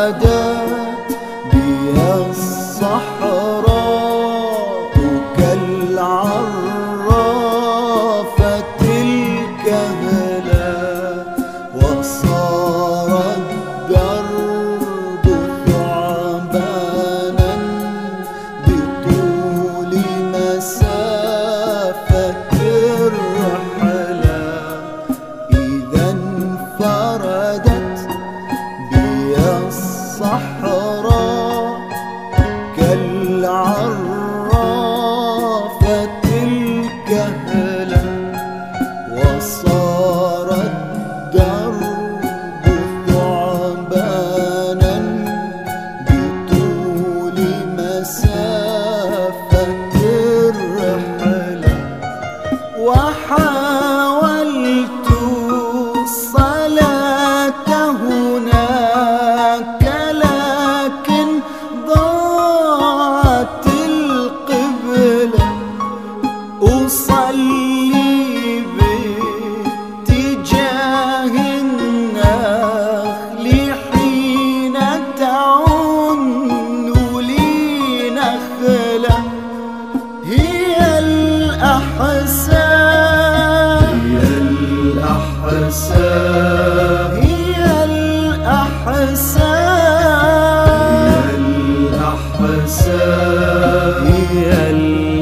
عادات بها الصحراء كالعرافة فتلك هلا وصار الدرب ثعبانا بطول مسافة الرحلة. إذا انفردت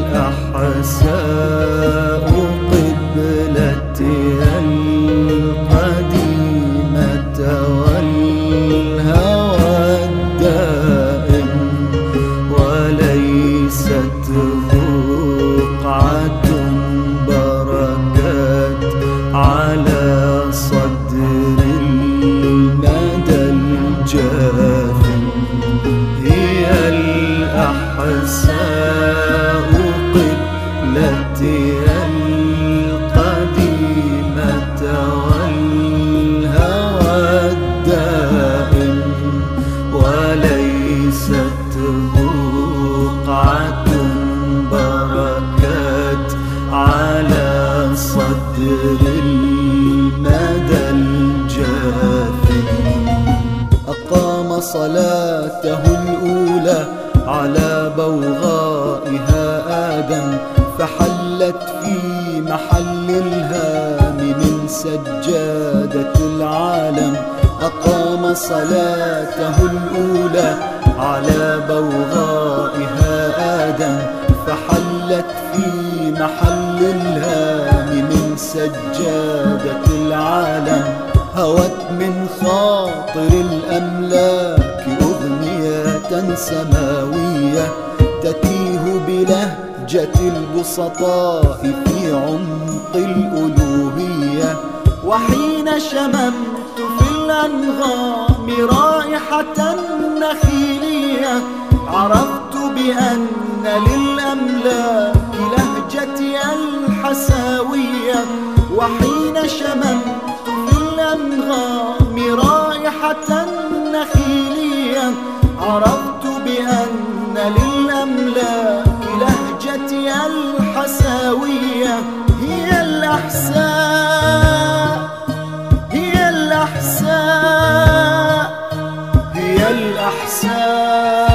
الأحساء قبلتي القديمة. صلاته الأولى على بوغائها آدم فحلت في محل الهام من سجادة العالم. أقام صلاته الأولى على بوغائها آدم فحلت في محل الهام من سجادة العالم. هوت من خاطر الأملاك أغنية سماوية تتيه بلهجة البسطاء في عمق الألوهية. وحين شممت في الأنغام رائحة نخيلية عرفت بأن للأملاك لهجتي الحساوية. وحين شممت الأنغام رائحة نخيلية. عرفت بأن للأملاك لهجتي الحساوية. هي الأحساء هي الأحساء هي الأحساء.